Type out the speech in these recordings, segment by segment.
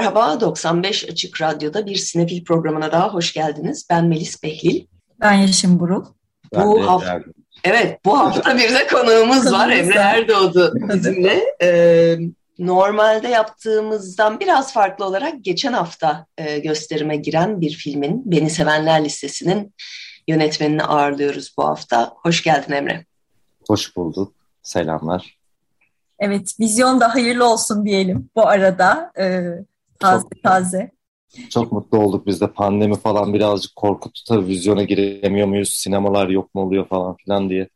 Merhaba, 95 Açık Radyo'da bir sinefil programına daha hoş geldiniz. Ben Melis Behlil. Ben Yeşim Burul. bu hafta, evet, bu hafta bir de konuğumuz var. Emre Erdoğdu bizimle. Ee, normalde yaptığımızdan biraz farklı olarak geçen hafta e, gösterime giren bir filmin Beni Sevenler listesinin yönetmenini ağırlıyoruz bu hafta. Hoş geldin Emre. Hoş bulduk. Selamlar. Evet, vizyon da hayırlı olsun diyelim bu arada. Ee, taze çok, taze. Çok mutlu olduk biz de pandemi falan birazcık korkuttu tabii vizyona giremiyor muyuz, sinemalar yok mu oluyor falan filan diye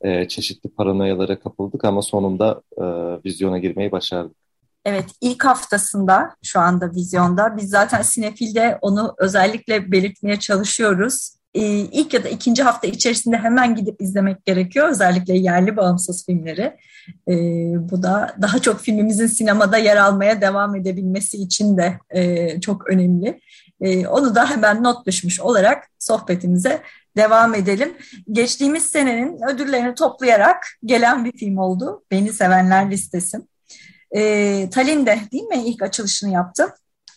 e, çeşitli paranoyalara kapıldık ama sonunda e, vizyona girmeyi başardık. Evet, ilk haftasında şu anda vizyonda. Biz zaten Sinefil'de onu özellikle belirtmeye çalışıyoruz. Ee, ilk ya da ikinci hafta içerisinde hemen gidip izlemek gerekiyor. Özellikle yerli bağımsız filmleri. E, bu da daha çok filmimizin sinemada yer almaya devam edebilmesi için de e, çok önemli. E, onu da hemen not düşmüş olarak sohbetimize devam edelim. Geçtiğimiz senenin ödüllerini toplayarak gelen bir film oldu. Beni Sevenler Listesi. E, Tallinn'de değil mi ilk açılışını yaptı?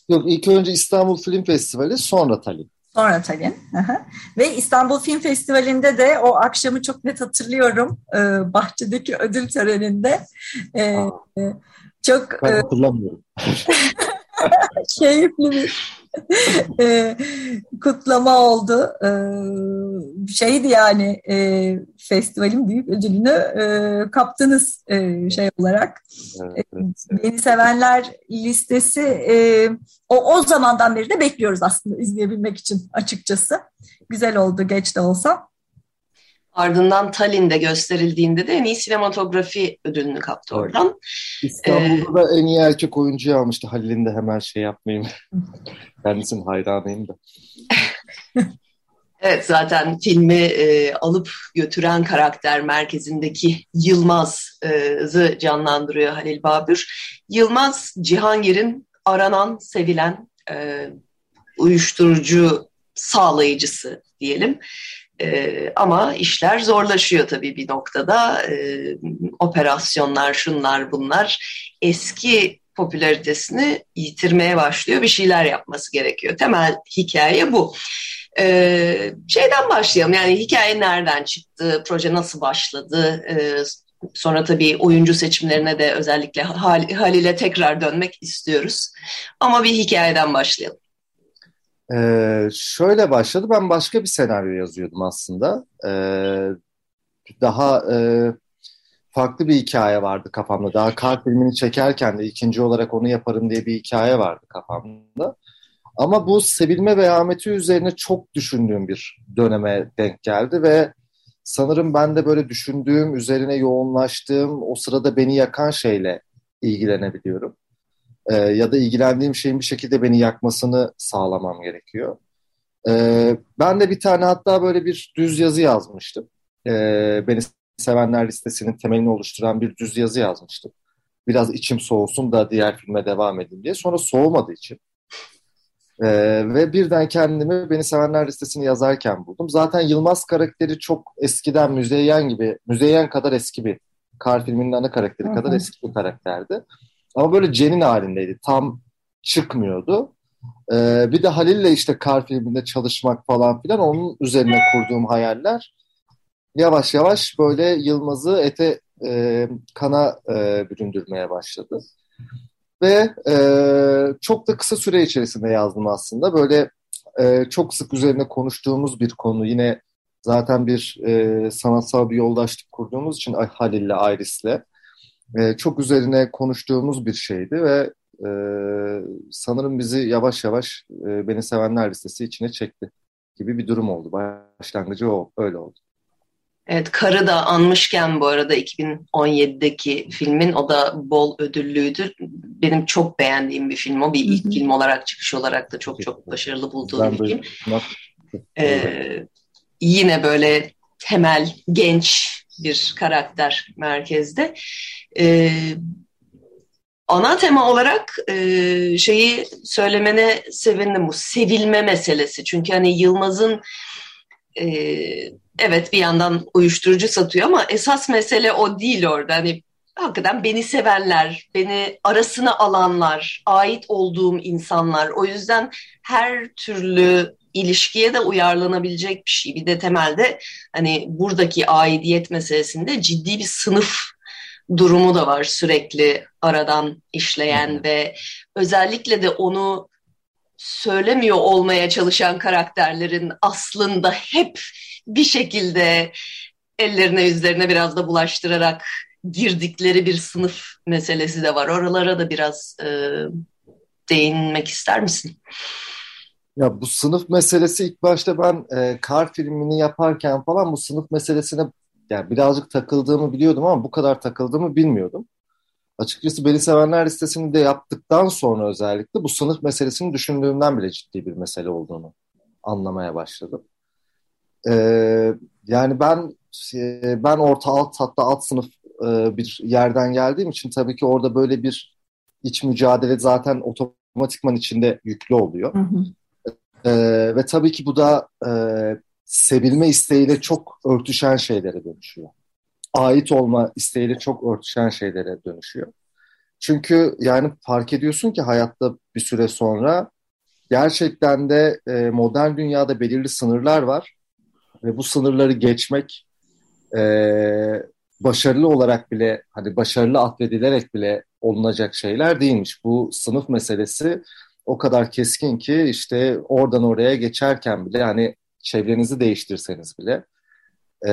Yok ilk önce İstanbul Film Festivali sonra Tallinn. Sonra Tallinn. Ve İstanbul Film Festivali'nde de o akşamı çok net hatırlıyorum. Ee, bahçedeki ödül töreninde. Ee, çok ben e, hatırlamıyorum. keyifli bir e, kutlama oldu. E, şeydi yani e, festivalin büyük ödülünü e, kaptınız e, şey olarak. Evet, evet. Beni sevenler listesi e, o, o zamandan beri de bekliyoruz aslında izleyebilmek için açıkçası. Güzel oldu geç de olsa. Ardından Tallinn'de gösterildiğinde de en iyi sinematografi ödülünü kaptı oradan. İstanbul'da ee, da en iyi erkek oyuncuyu almıştı. Halil'in de hemen şey yapmayayım. Kendisinin hayranıyım da. evet zaten filmi e, alıp götüren karakter merkezindeki Yılmaz'ı canlandırıyor Halil Babür. Yılmaz Cihangir'in aranan, sevilen e, uyuşturucu sağlayıcısı diyelim. E, ama işler zorlaşıyor tabii bir noktada. E, operasyonlar, şunlar bunlar eski popülaritesini yitirmeye başlıyor. Bir şeyler yapması gerekiyor. Temel hikaye bu. Ee, şeyden başlayalım yani hikaye nereden çıktı, proje nasıl başladı, ee, sonra tabii oyuncu seçimlerine de özellikle Hal Halil'e tekrar dönmek istiyoruz. Ama bir hikayeden başlayalım. Ee, şöyle başladı. Ben başka bir senaryo yazıyordum aslında. Ee, daha e, farklı bir hikaye vardı kafamda. Daha kar filmini çekerken de ikinci olarak onu yaparım diye bir hikaye vardı kafamda. Ama bu sevilme vehameti üzerine çok düşündüğüm bir döneme denk geldi ve sanırım ben de böyle düşündüğüm, üzerine yoğunlaştığım, o sırada beni yakan şeyle ilgilenebiliyorum e, ya da ilgilendiğim şeyin bir şekilde beni yakmasını sağlamam gerekiyor. E, ben de bir tane hatta böyle bir düz yazı yazmıştım. E, beni sevenler listesinin temelini oluşturan bir düz yazı yazmıştım. Biraz içim soğusun da diğer filme devam edeyim diye. Sonra soğumadı içim. Ee, ve birden kendimi Beni Sevenler listesini yazarken buldum. Zaten Yılmaz karakteri çok eskiden Müzeyyen gibi, Müzeyyen kadar eski bir, Kar filminin ana karakteri kadar eski bir karakterdi. Ama böyle cenin halindeydi. Tam çıkmıyordu. Ee, bir de Halil'le işte Kar filminde çalışmak falan filan onun üzerine kurduğum hayaller yavaş yavaş böyle Yılmaz'ı ete e, kana e, büründürmeye başladı. Ve e, çok da kısa süre içerisinde yazdım aslında. Böyle e, çok sık üzerine konuştuğumuz bir konu. Yine zaten bir e, sanatsal bir yoldaşlık kurduğumuz için Halil'le, Iris'le e, çok üzerine konuştuğumuz bir şeydi ve e, sanırım bizi yavaş yavaş e, Beni Sevenler listesi içine çekti gibi bir durum oldu. Başlangıcı o, öyle oldu. Evet, Karı da anmışken bu arada 2017'deki filmin o da bol ödüllüydü. Benim çok beğendiğim bir film o. Bir ilk film olarak çıkış olarak da çok çok başarılı bulduğum bir film. Ee, yine böyle temel, genç bir karakter merkezde. Ee, ana tema olarak e, şeyi söylemene sevindim bu sevilme meselesi. Çünkü hani Yılmaz'ın e, evet bir yandan uyuşturucu satıyor ama esas mesele o değil orada. Hani hakikaten beni sevenler, beni arasına alanlar, ait olduğum insanlar. O yüzden her türlü ilişkiye de uyarlanabilecek bir şey. Bir de temelde hani buradaki aidiyet meselesinde ciddi bir sınıf durumu da var sürekli aradan işleyen ve özellikle de onu söylemiyor olmaya çalışan karakterlerin aslında hep bir şekilde ellerine yüzlerine biraz da bulaştırarak girdikleri bir sınıf meselesi de var. Oralara da biraz e, değinmek ister misin? Ya bu sınıf meselesi ilk başta ben e, Kar filmini yaparken falan bu sınıf meselesine yani birazcık takıldığımı biliyordum ama bu kadar takıldığımı bilmiyordum. Açıkçası Beni Sevenler listesini de yaptıktan sonra özellikle bu sınıf meselesini düşündüğümden bile ciddi bir mesele olduğunu anlamaya başladım. Ee, yani ben e, ben orta alt hatta alt sınıf e, bir yerden geldiğim için tabii ki orada böyle bir iç mücadele zaten otomatikman içinde yüklü oluyor. Hı hı. Ee, ve tabii ki bu da e, sevilme isteğiyle çok örtüşen şeylere dönüşüyor. Ait olma isteğiyle çok örtüşen şeylere dönüşüyor. Çünkü yani fark ediyorsun ki hayatta bir süre sonra gerçekten de e, modern dünyada belirli sınırlar var ve bu sınırları geçmek e, başarılı olarak bile hani başarılı atfedilerek bile olunacak şeyler değilmiş. Bu sınıf meselesi o kadar keskin ki işte oradan oraya geçerken bile hani çevrenizi değiştirseniz bile e,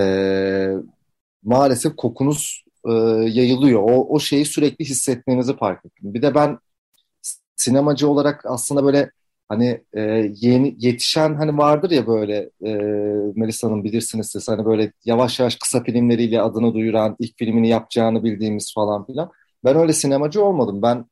maalesef kokunuz e, yayılıyor. O, o şeyi sürekli hissetmenizi fark ettim. Bir de ben sinemacı olarak aslında böyle hani e, yeni yetişen hani vardır ya böyle e, Melisa'nın bilirsiniz siz hani böyle yavaş yavaş kısa filmleriyle adını duyuran ilk filmini yapacağını bildiğimiz falan filan. Ben öyle sinemacı olmadım. Ben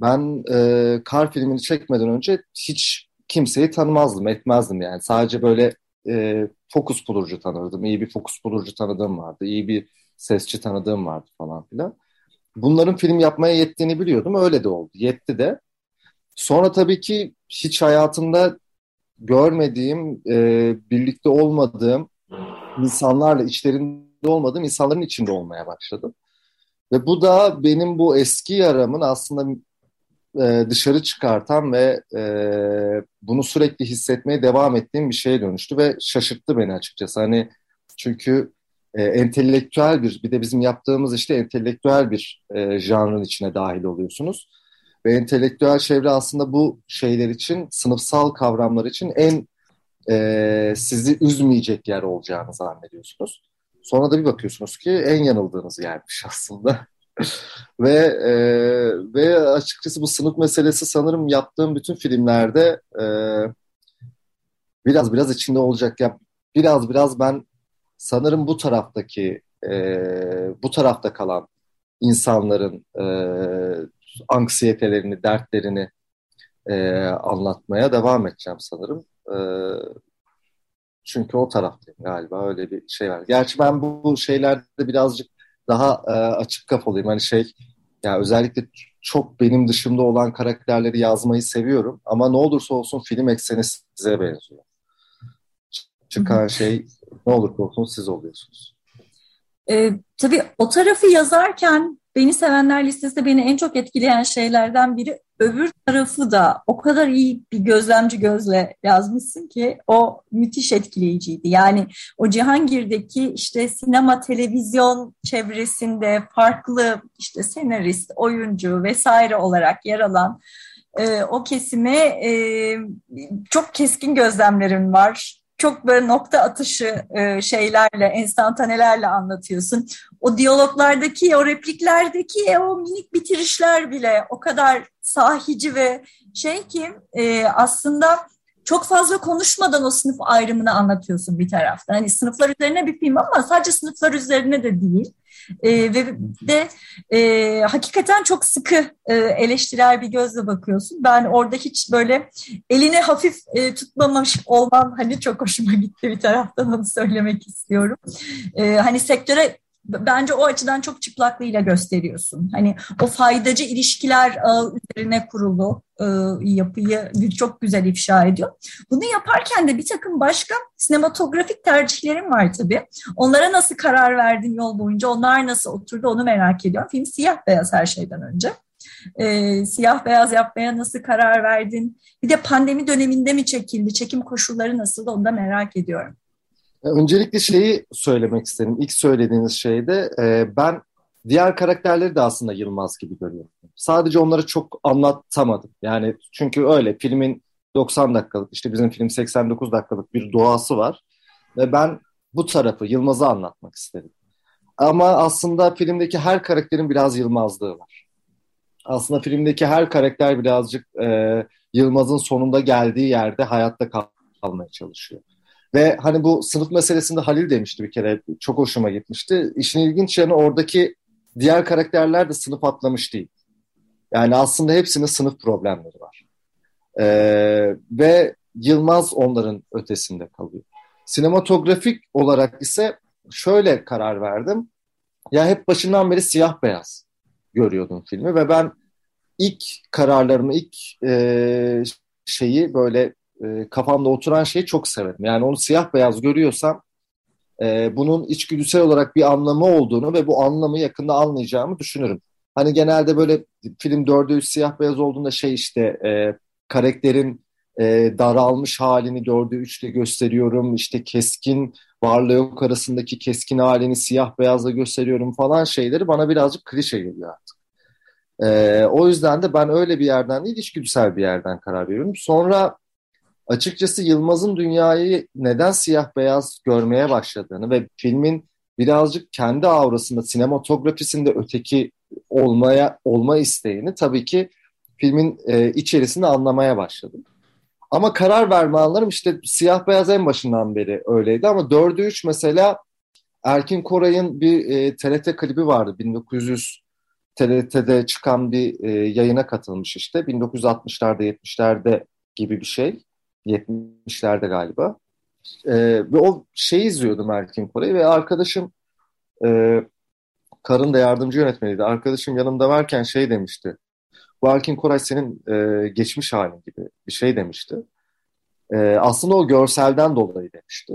ben e, Kar filmini çekmeden önce hiç kimseyi tanımazdım, etmezdim yani. Sadece böyle e, fokus bulurcu tanırdım. İyi bir fokus bulurcu tanıdığım vardı. İyi bir sesçi tanıdığım vardı falan filan. Bunların film yapmaya yettiğini biliyordum. Öyle de oldu. Yetti de. Sonra tabii ki hiç hayatımda görmediğim, e, birlikte olmadığım insanlarla, içlerinde olmadığım insanların içinde olmaya başladım. Ve bu da benim bu eski yaramın aslında e, dışarı çıkartan ve e, bunu sürekli hissetmeye devam ettiğim bir şeye dönüştü ve şaşırttı beni açıkçası. Hani çünkü e, entelektüel bir, bir de bizim yaptığımız işte entelektüel bir e, janrın içine dahil oluyorsunuz. Ve entelektüel çevre aslında bu şeyler için, sınıfsal kavramlar için en e, sizi üzmeyecek yer olacağını zannediyorsunuz. Sonra da bir bakıyorsunuz ki en yanıldığınız yermiş aslında. ve e, ve açıkçası bu sınıf meselesi sanırım yaptığım bütün filmlerde e, biraz biraz içinde olacak. Ya biraz biraz ben sanırım bu taraftaki e, bu tarafta kalan insanların e, anksiyetelerini, dertlerini e, anlatmaya devam edeceğim sanırım. E, çünkü o taraftayım galiba öyle bir şey var. Gerçi ben bu şeylerde birazcık daha e, açık kafalıyım. Hani şey yani özellikle çok benim dışımda olan karakterleri yazmayı seviyorum. Ama ne olursa olsun film ekseni size benziyor. Çıkan şey ne olursa olsun siz oluyorsunuz. Ee, tabii o tarafı yazarken Beni Sevenler listesinde beni en çok etkileyen şeylerden biri öbür tarafı da o kadar iyi bir gözlemci gözle yazmışsın ki o müthiş etkileyiciydi. Yani o Cihangir'deki işte sinema, televizyon çevresinde farklı işte senarist, oyuncu vesaire olarak yer alan e, o kesime e, çok keskin gözlemlerim var çok böyle nokta atışı e, şeylerle, enstantanelerle anlatıyorsun. O diyaloglardaki, o repliklerdeki o minik bitirişler bile o kadar sahici ve şey ki e, aslında çok fazla konuşmadan o sınıf ayrımını anlatıyorsun bir taraftan. Hani sınıflar üzerine bir film ama sadece sınıflar üzerine de değil. E, ve de e, hakikaten çok sıkı e, eleştirel bir gözle bakıyorsun. Ben orada hiç böyle elini hafif e, tutmamış olman hani çok hoşuma gitti bir taraftan onu söylemek istiyorum. E, hani sektöre bence o açıdan çok çıplaklığıyla gösteriyorsun. Hani o faydacı ilişkiler ağı üzerine kurulu e, yapıyı çok güzel ifşa ediyor. Bunu yaparken de bir takım başka sinematografik tercihlerim var tabii. Onlara nasıl karar verdin yol boyunca, onlar nasıl oturdu onu merak ediyorum. Film siyah beyaz her şeyden önce. E, siyah beyaz yapmaya nasıl karar verdin? Bir de pandemi döneminde mi çekildi? Çekim koşulları nasıl onu da merak ediyorum. Öncelikle şeyi söylemek istedim. İlk söylediğiniz şeyde e, ben diğer karakterleri de aslında Yılmaz gibi görüyorum. Sadece onları çok anlatamadım. Yani çünkü öyle filmin 90 dakikalık işte bizim film 89 dakikalık bir doğası var. Ve ben bu tarafı Yılmaz'ı anlatmak istedim. Ama aslında filmdeki her karakterin biraz Yılmazlığı var. Aslında filmdeki her karakter birazcık e, Yılmaz'ın sonunda geldiği yerde hayatta kalmaya çalışıyor. Ve hani bu sınıf meselesinde Halil demişti bir kere çok hoşuma gitmişti. İşin ilginç yanı oradaki diğer karakterler de sınıf atlamış değil. Yani aslında hepsinin sınıf problemleri var. Ee, ve Yılmaz onların ötesinde kalıyor. Sinematografik olarak ise şöyle karar verdim. Ya hep başından beri siyah beyaz görüyordum filmi ve ben ilk kararlarımı, ilk e, şeyi böyle e, kafamda oturan şeyi çok severim. Yani onu siyah beyaz görüyorsam e, bunun içgüdüsel olarak bir anlamı olduğunu ve bu anlamı yakında anlayacağımı düşünürüm. Hani genelde böyle film dörde üç siyah beyaz olduğunda şey işte e, karakterin e, daralmış halini dörde üçle gösteriyorum. İşte keskin varlığı yok arasındaki keskin halini siyah beyazla gösteriyorum falan şeyleri bana birazcık klişe geliyor artık. E, o yüzden de ben öyle bir yerden değil içgüdüsel bir yerden karar veriyorum. Sonra açıkçası Yılmaz'ın dünyayı neden siyah beyaz görmeye başladığını ve filmin birazcık kendi aurasında, sinematografisinde öteki olmaya olma isteğini tabii ki filmin e, içerisinde anlamaya başladım. Ama karar verme anlarım işte siyah beyaz en başından beri öyleydi ama 4'ü 3 mesela Erkin Koray'ın bir e, TRT klibi vardı 1900 TRT'de çıkan bir e, yayına katılmış işte 1960'larda 70'lerde gibi bir şey. 70'lerde galiba. E, ve o şeyi izliyordum Erkin Koray'ı ve arkadaşım e, karın da yardımcı yönetmeniydi. Arkadaşım yanımda varken şey demişti. Bu Erkin Koray senin e, geçmiş halin gibi bir şey demişti. E, aslında o görselden dolayı demişti.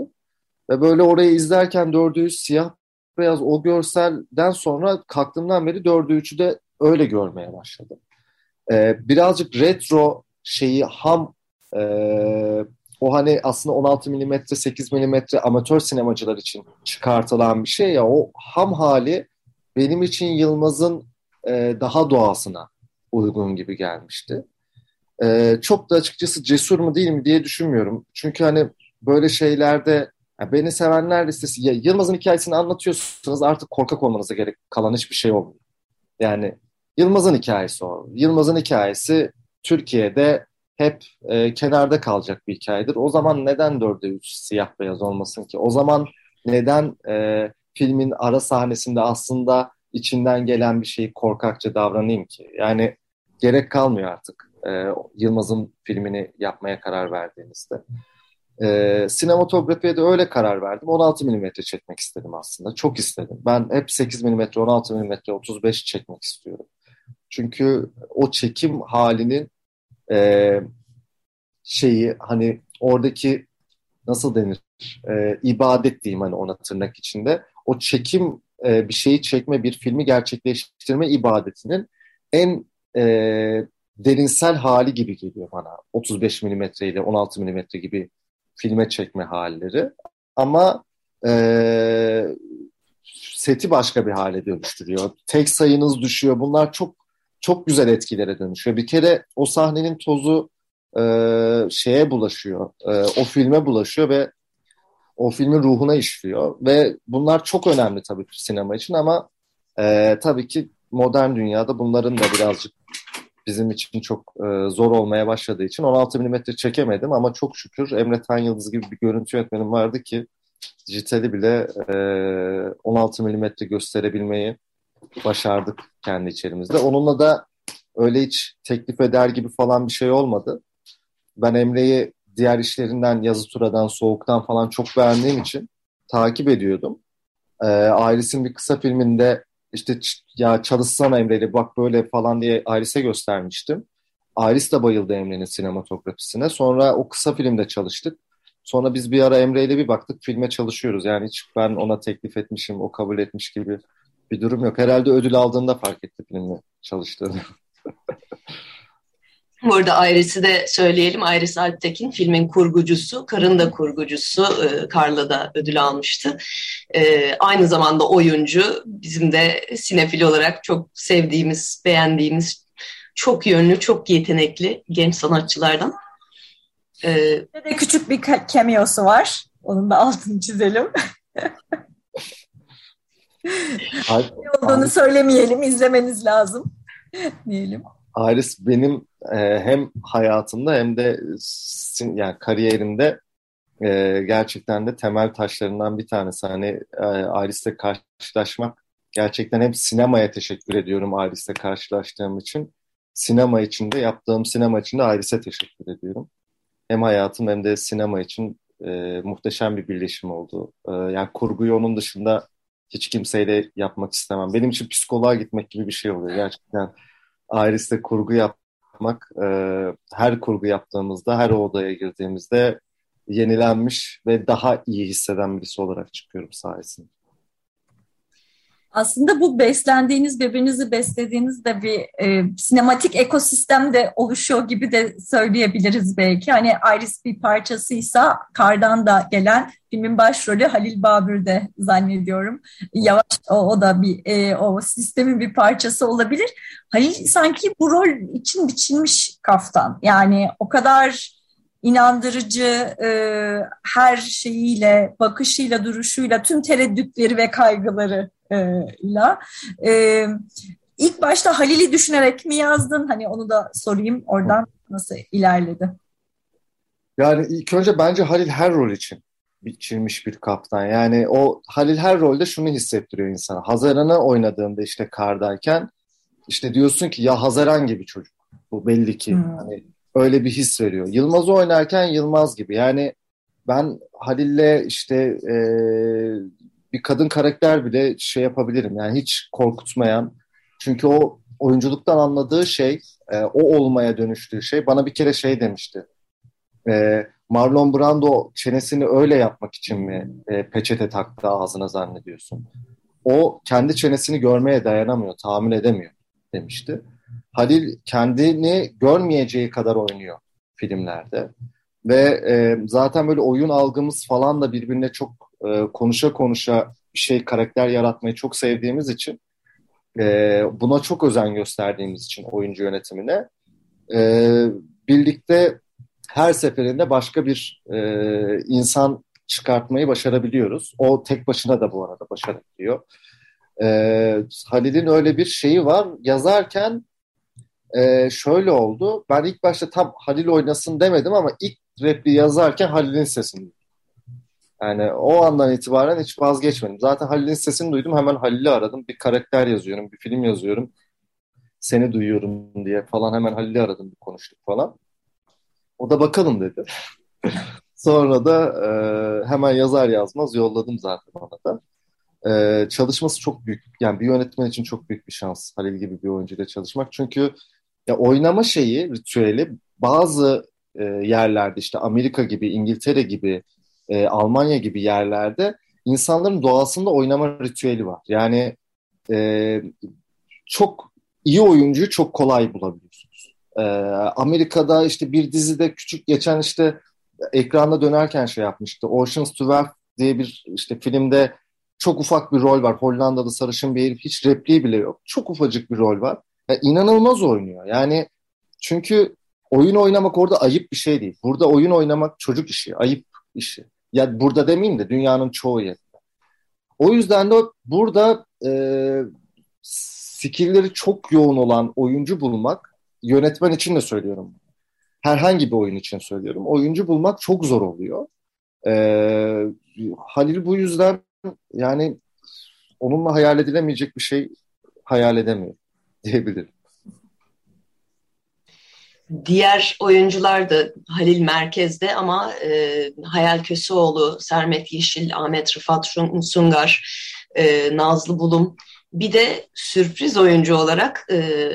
Ve böyle orayı izlerken dördü siyah beyaz o görselden sonra kalktığımdan beri dördü üçü de öyle görmeye başladım. E, birazcık retro şeyi ham ee, o hani aslında 16 milimetre, 8 milimetre amatör sinemacılar için çıkartılan bir şey ya o ham hali benim için Yılmaz'ın e, daha doğasına uygun gibi gelmişti. E, çok da açıkçası cesur mu değil mi diye düşünmüyorum. Çünkü hani böyle şeylerde yani beni sevenler listesi ya Yılmaz'ın hikayesini anlatıyorsanız artık korkak olmanıza gerek kalan hiçbir şey olmuyor. Yani Yılmaz'ın hikayesi o. Yılmaz'ın hikayesi Türkiye'de hep e, kenarda kalacak bir hikayedir. O zaman neden dörde üç siyah beyaz olmasın ki? O zaman neden e, filmin ara sahnesinde aslında içinden gelen bir şeyi korkakça davranayım ki? Yani gerek kalmıyor artık e, Yılmaz'ın filmini yapmaya karar verdiğinizde. E, sinematografiye de öyle karar verdim. 16 mm çekmek istedim aslında. Çok istedim. Ben hep 8 mm, 16 mm, 35 çekmek istiyorum. Çünkü o çekim halinin e, şeyi hani oradaki nasıl denir e, ibadet diyeyim hani ona tırnak içinde o çekim e, bir şeyi çekme bir filmi gerçekleştirme ibadetinin en e, derinsel hali gibi geliyor bana 35 milimetre ile 16 milimetre gibi filme çekme halleri ama e, seti başka bir hale dönüştürüyor. Tek sayınız düşüyor. Bunlar çok çok güzel etkilere dönüşüyor. Bir kere o sahnenin tozu e, şeye bulaşıyor, e, o filme bulaşıyor ve o filmin ruhuna işliyor. Ve bunlar çok önemli tabii sinema için ama e, tabii ki modern dünyada bunların da birazcık bizim için çok e, zor olmaya başladığı için 16 mm çekemedim ama çok şükür Emre Tan Yıldız gibi bir görüntü yönetmenim vardı ki dijitali bile e, 16 mm gösterebilmeyi başardık kendi içerimizde. Onunla da öyle hiç teklif eder gibi falan bir şey olmadı. Ben Emre'yi diğer işlerinden, yazı turadan, soğuktan falan çok beğendiğim için takip ediyordum. E, Ailesinin bir kısa filminde işte ya çalışsana Emre'yle bak böyle falan diye Ailes'e göstermiştim. Ailes de bayıldı Emre'nin sinematografisine. Sonra o kısa filmde çalıştık. Sonra biz bir ara Emre ile bir baktık filme çalışıyoruz. Yani hiç ben ona teklif etmişim, o kabul etmiş gibi bir durum yok. Herhalde ödül aldığında fark etti filmle çalıştığını. Burada Iris'i de söyleyelim. Iris Alptekin filmin kurgucusu, Karın da kurgucusu. E, Karla da ödül almıştı. E, aynı zamanda oyuncu. Bizim de sinefil olarak çok sevdiğimiz, beğendiğimiz, çok yönlü, çok yetenekli genç sanatçılardan. E, de küçük bir cameo'su var. Onun da altını çizelim. ne olduğunu söylemeyelim, izlemeniz lazım diyelim. Aris benim e, hem hayatımda hem de yani kariyerimde e, gerçekten de temel taşlarından bir tanesi. Hani e, Aris'le karşılaşmak gerçekten hem sinemaya teşekkür ediyorum Aris'le karşılaştığım için. Sinema için de yaptığım sinema için de Aris'e teşekkür ediyorum. Hem hayatım hem de sinema için e, muhteşem bir birleşim oldu. E, yani kurguyu onun dışında hiç kimseyle yapmak istemem. Benim için psikoloğa gitmek gibi bir şey oluyor gerçekten Iris'te kurgu yapmak e, her kurgu yaptığımızda, her odaya girdiğimizde yenilenmiş ve daha iyi hisseden birisi olarak çıkıyorum sayesinde. Aslında bu beslendiğiniz, birbirinizi beslediğiniz de bir e, sinematik ekosistem de oluşuyor gibi de söyleyebiliriz belki. Hani Iris bir parçasıysa Kardan da gelen filmin başrolü Halil Babür'de zannediyorum. Yavaş o, o da bir e, o sistemin bir parçası olabilir. Halil sanki bu rol için biçilmiş kaftan. Yani o kadar inandırıcı e, her şeyiyle, bakışıyla, duruşuyla, tüm tereddütleri ve kaygıları ile. E, ilk başta Halil'i düşünerek mi yazdın? Hani onu da sorayım oradan nasıl ilerledi? Yani ilk önce bence Halil her rol için biçilmiş bir kaptan. Yani o Halil her rolde şunu hissettiriyor insana. Hazaran'ı oynadığında işte kardayken işte diyorsun ki ya Hazaran gibi çocuk. Bu belli ki. Hmm. Hani öyle bir his veriyor. Yılmaz'ı oynarken Yılmaz gibi. Yani ben Halil'le işte e, bir kadın karakter bile şey yapabilirim. Yani hiç korkutmayan. Çünkü o oyunculuktan anladığı şey, e, o olmaya dönüştüğü şey bana bir kere şey demişti. E, Marlon Brando çenesini öyle yapmak için mi e, peçete taktı ağzına zannediyorsun? O kendi çenesini görmeye dayanamıyor, tahammül edemiyor demişti. Halil kendini görmeyeceği kadar oynuyor filmlerde. Ve e, zaten böyle oyun algımız falan da birbirine çok e, konuşa konuşa şey karakter yaratmayı çok sevdiğimiz için e, buna çok özen gösterdiğimiz için oyuncu yönetimine e, birlikte her seferinde başka bir e, insan çıkartmayı başarabiliyoruz. O tek başına da bu arada başarabiliyor. E, Halil'in öyle bir şeyi var. Yazarken e, şöyle oldu. Ben ilk başta tam Halil oynasın demedim ama ilk repliği yazarken Halil'in sesini yani o andan itibaren hiç vazgeçmedim. Zaten Halil'in sesini duydum hemen Halil'i aradım. Bir karakter yazıyorum, bir film yazıyorum. Seni duyuyorum diye falan hemen Halil'i aradım, bir konuştuk falan. O da bakalım dedi. Sonra da e, hemen yazar yazmaz yolladım zaten ona da. E, çalışması çok büyük. Yani bir yönetmen için çok büyük bir şans Halil gibi bir oyuncuyla çalışmak. Çünkü ya oynama şeyi, ritüeli bazı e, yerlerde işte Amerika gibi, İngiltere gibi e, Almanya gibi yerlerde insanların doğasında oynama ritüeli var. Yani e, çok iyi oyuncuyu çok kolay bulabiliyorsunuz. E, Amerika'da işte bir dizide küçük geçen işte ekranda dönerken şey yapmıştı. Ocean's 12 diye bir işte filmde çok ufak bir rol var. Hollandalı sarışın bir herif. Hiç repliği bile yok. Çok ufacık bir rol var. Yani inanılmaz oynuyor. Yani çünkü oyun oynamak orada ayıp bir şey değil. Burada oyun oynamak çocuk işi, ayıp işi. Ya burada demeyeyim de dünyanın çoğu yerinde. O yüzden de burada e, skillleri çok yoğun olan oyuncu bulmak yönetmen için de söylüyorum. Herhangi bir oyun için söylüyorum. Oyuncu bulmak çok zor oluyor. Ee, Halil bu yüzden yani onunla hayal edilemeyecek bir şey hayal edemiyor diyebilirim. Diğer oyuncular da Halil merkezde ama e, Hayal Köseoğlu, Sermet Yeşil, Ahmet Rıfat Sungar, e, Nazlı Bulum. Bir de sürpriz oyuncu olarak e,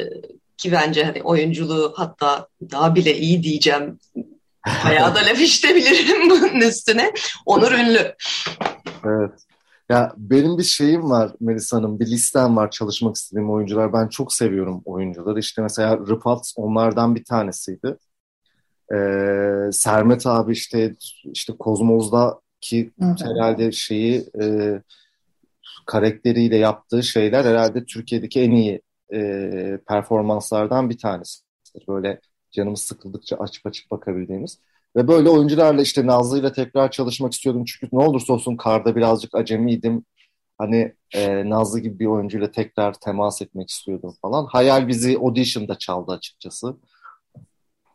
ki bence hani oyunculuğu hatta daha bile iyi diyeceğim. Bayağı da laf işitebilirim bunun üstüne. Onur Ünlü. Evet. Ya benim bir şeyim var Melisa Hanım, bir listem var çalışmak istediğim oyuncular. Ben çok seviyorum oyuncuları. İşte mesela Rıfat onlardan bir tanesiydi. Ee, Sermet abi işte işte Kozmoz'daki herhalde şeyi e, karakteriyle yaptığı şeyler herhalde Türkiye'deki en iyi e, performanslardan bir tanesidir. Böyle canımız sıkıldıkça açıp açıp bakabildiğimiz. Ve böyle oyuncularla işte Nazlı ile tekrar çalışmak istiyordum. Çünkü ne olursa olsun karda birazcık acemiydim. Hani e, Nazlı gibi bir oyuncuyla tekrar temas etmek istiyordum falan. Hayal bizi audition'da çaldı açıkçası.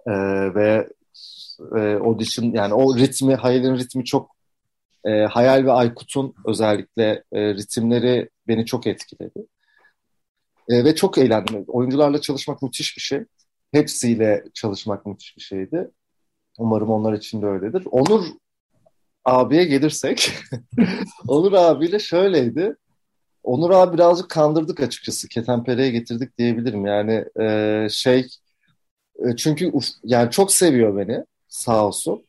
E, ve e, audition yani o ritmi, Hayal'in ritmi çok e, Hayal ve Aykut'un özellikle e, ritimleri beni çok etkiledi. E, ve çok eğlendim. Oyuncularla çalışmak müthiş bir şey. Hepsiyle çalışmak müthiş bir şeydi. Umarım onlar için de öyledir. Onur abiye gelirsek, Onur abiyle şöyleydi. Onur abi birazcık kandırdık açıkçası. Ketenpere'ye getirdik diyebilirim. Yani e, şey, e, çünkü uf, yani çok seviyor beni sağ olsun.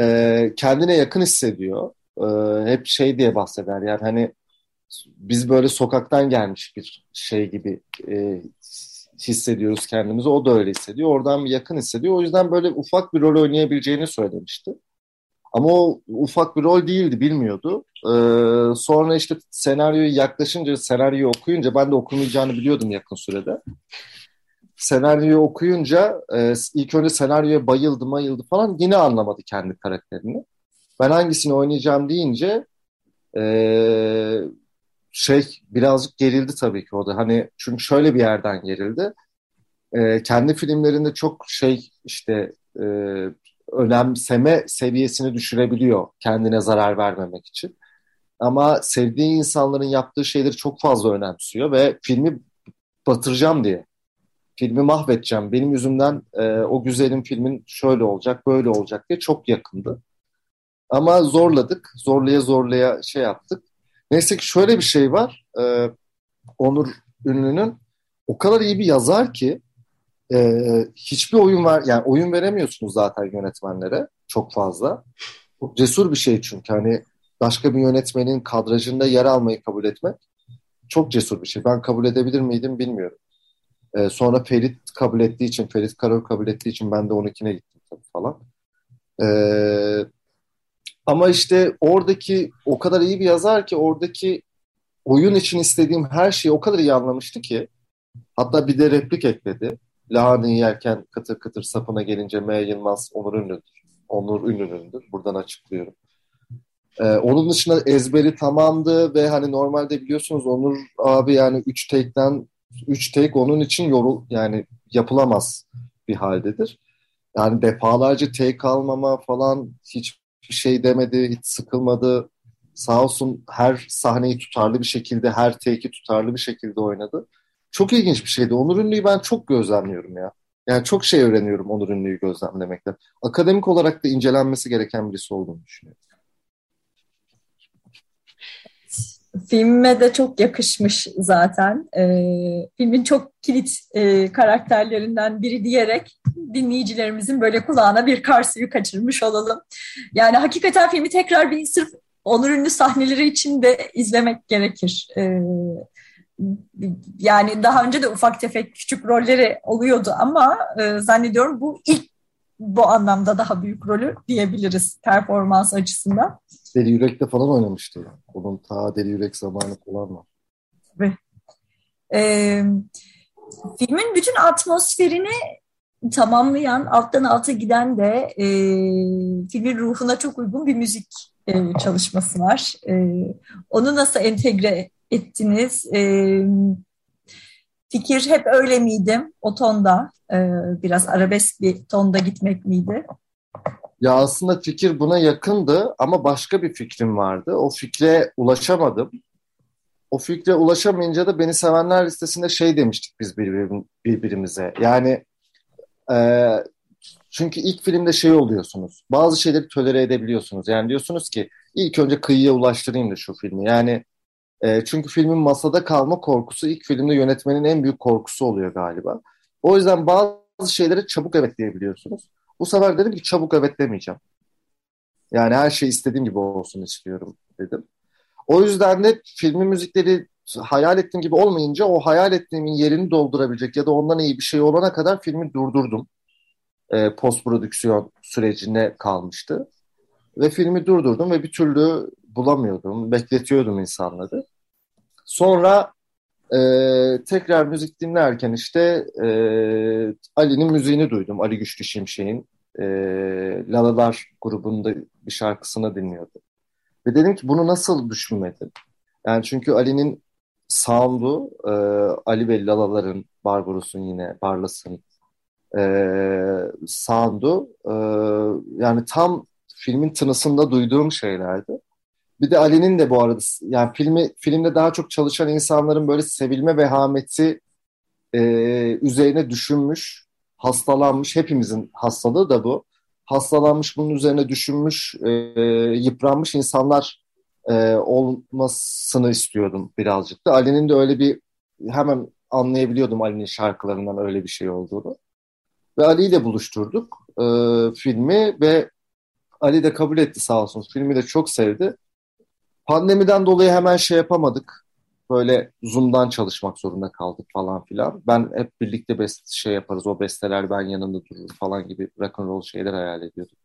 E, kendine yakın hissediyor. E, hep şey diye bahseder yani hani biz böyle sokaktan gelmiş bir şey gibi e, hissediyoruz kendimizi. O da öyle hissediyor. Oradan yakın hissediyor. O yüzden böyle ufak bir rol oynayabileceğini söylemişti. Ama o ufak bir rol değildi, bilmiyordu. Ee, sonra işte senaryoyu yaklaşınca, senaryoyu okuyunca, ben de okumayacağını biliyordum yakın sürede. Senaryoyu okuyunca e, ilk önce senaryoya bayıldı bayıldı falan yine anlamadı kendi karakterini. Ben hangisini oynayacağım deyince e, şey birazcık gerildi tabii ki o da. Hani çünkü şöyle bir yerden gerildi. E, kendi filmlerinde çok şey işte e, önemseme seviyesini düşürebiliyor kendine zarar vermemek için. Ama sevdiği insanların yaptığı şeyleri çok fazla önemsiyor ve filmi batıracağım diye. Filmi mahvedeceğim. Benim yüzümden e, o güzelim filmin şöyle olacak, böyle olacak diye çok yakındı. Ama zorladık. Zorlaya zorlaya şey yaptık. Neyse ki şöyle bir şey var. E, Onur Ünlü'nün o kadar iyi bir yazar ki e, hiçbir oyun ver yani oyun veremiyorsunuz zaten yönetmenlere çok fazla. Çok cesur bir şey çünkü hani başka bir yönetmenin kadrajında yer almayı kabul etmek çok cesur bir şey. Ben kabul edebilir miydim bilmiyorum. E, sonra Ferit kabul ettiği için, Ferit Karol kabul ettiği için ben de 12'ne gittim tabii falan. E, ama işte oradaki o kadar iyi bir yazar ki oradaki oyun için istediğim her şeyi o kadar iyi anlamıştı ki hatta bir de replik ekledi. Lahanayı yerken kıtır kıtır sapına gelince M. Yılmaz Onur Ünlü'dür. Onur Ünlü'nündür. Buradan açıklıyorum. Ee, onun dışında ezberi tamamdı ve hani normalde biliyorsunuz Onur abi yani 3 take'den 3 take onun için yorul yani yapılamaz bir haldedir. Yani defalarca take almama falan hiç şey demedi, hiç sıkılmadı. Sağ olsun her sahneyi tutarlı bir şekilde, her take'i tutarlı bir şekilde oynadı. Çok ilginç bir şeydi. Onur Ünlü'yü ben çok gözlemliyorum ya. Yani çok şey öğreniyorum Onur Ünlü'yü gözlemlemekten. Akademik olarak da incelenmesi gereken birisi olduğunu düşünüyorum. Filme de çok yakışmış zaten. E, filmin çok kilit e, karakterlerinden biri diyerek dinleyicilerimizin böyle kulağına bir kar suyu kaçırmış olalım. Yani hakikaten filmi tekrar bir sırf onur ünlü sahneleri için de izlemek gerekir. E, yani daha önce de ufak tefek küçük rolleri oluyordu ama e, zannediyorum bu ilk bu anlamda daha büyük rolü diyebiliriz performans açısından. Deli Yürek'te falan oynamıştı. Onun ta Deli Yürek zamanı falan var. Tabii. Ee, filmin bütün atmosferini tamamlayan, alttan alta giden de e, filmin ruhuna çok uygun bir müzik e, çalışması var. E, onu nasıl entegre ettiniz? E, fikir hep öyle miydi? O tonda e, biraz arabesk bir tonda gitmek miydi? Ya aslında fikir buna yakındı ama başka bir fikrim vardı. O fikre ulaşamadım. O fikre ulaşamayınca da beni sevenler listesinde şey demiştik biz birbirimize. Yani e, çünkü ilk filmde şey oluyorsunuz. Bazı şeyleri tolere edebiliyorsunuz. Yani diyorsunuz ki ilk önce kıyıya ulaştırayım da şu filmi. Yani e, çünkü filmin masada kalma korkusu ilk filmde yönetmenin en büyük korkusu oluyor galiba. O yüzden bazı şeyleri çabuk evet diyebiliyorsunuz. Bu sefer dedim ki çabuk evet demeyeceğim. Yani her şey istediğim gibi olsun istiyorum dedim. O yüzden de filmin müzikleri hayal ettiğim gibi olmayınca o hayal ettiğimin yerini doldurabilecek ya da ondan iyi bir şey olana kadar filmi durdurdum. E, post prodüksiyon sürecine kalmıştı. Ve filmi durdurdum ve bir türlü bulamıyordum. Bekletiyordum insanları. Sonra e, tekrar müzik dinlerken işte e, Ali'nin müziğini duydum. Ali Güçlü Şimşek'in e, Lalalar grubunda bir şarkısını dinliyordum. Ve dedim ki bunu nasıl düşünmedim? Yani çünkü Ali'nin sound'u e, Ali ve Lalaların, Barbaros'un yine, Barlas'ın e, sound'u e, yani tam filmin tınısında duyduğum şeylerdi. Bir de Ali'nin de bu arada yani filmi filmde daha çok çalışan insanların böyle sevilme vehameti e, üzerine düşünmüş, hastalanmış. Hepimizin hastalığı da bu. Hastalanmış, bunun üzerine düşünmüş, e, yıpranmış insanlar e, olmasını istiyordum birazcık da. Ali'nin de öyle bir hemen anlayabiliyordum Ali'nin şarkılarından öyle bir şey olduğunu. Ve Ali ile buluşturduk e, filmi ve Ali de kabul etti sağ olsun. Filmi de çok sevdi. Pandemiden dolayı hemen şey yapamadık. Böyle Zoom'dan çalışmak zorunda kaldık falan filan. Ben hep birlikte best şey yaparız. O besteler ben yanında durur falan gibi rock and roll şeyler hayal ediyordum.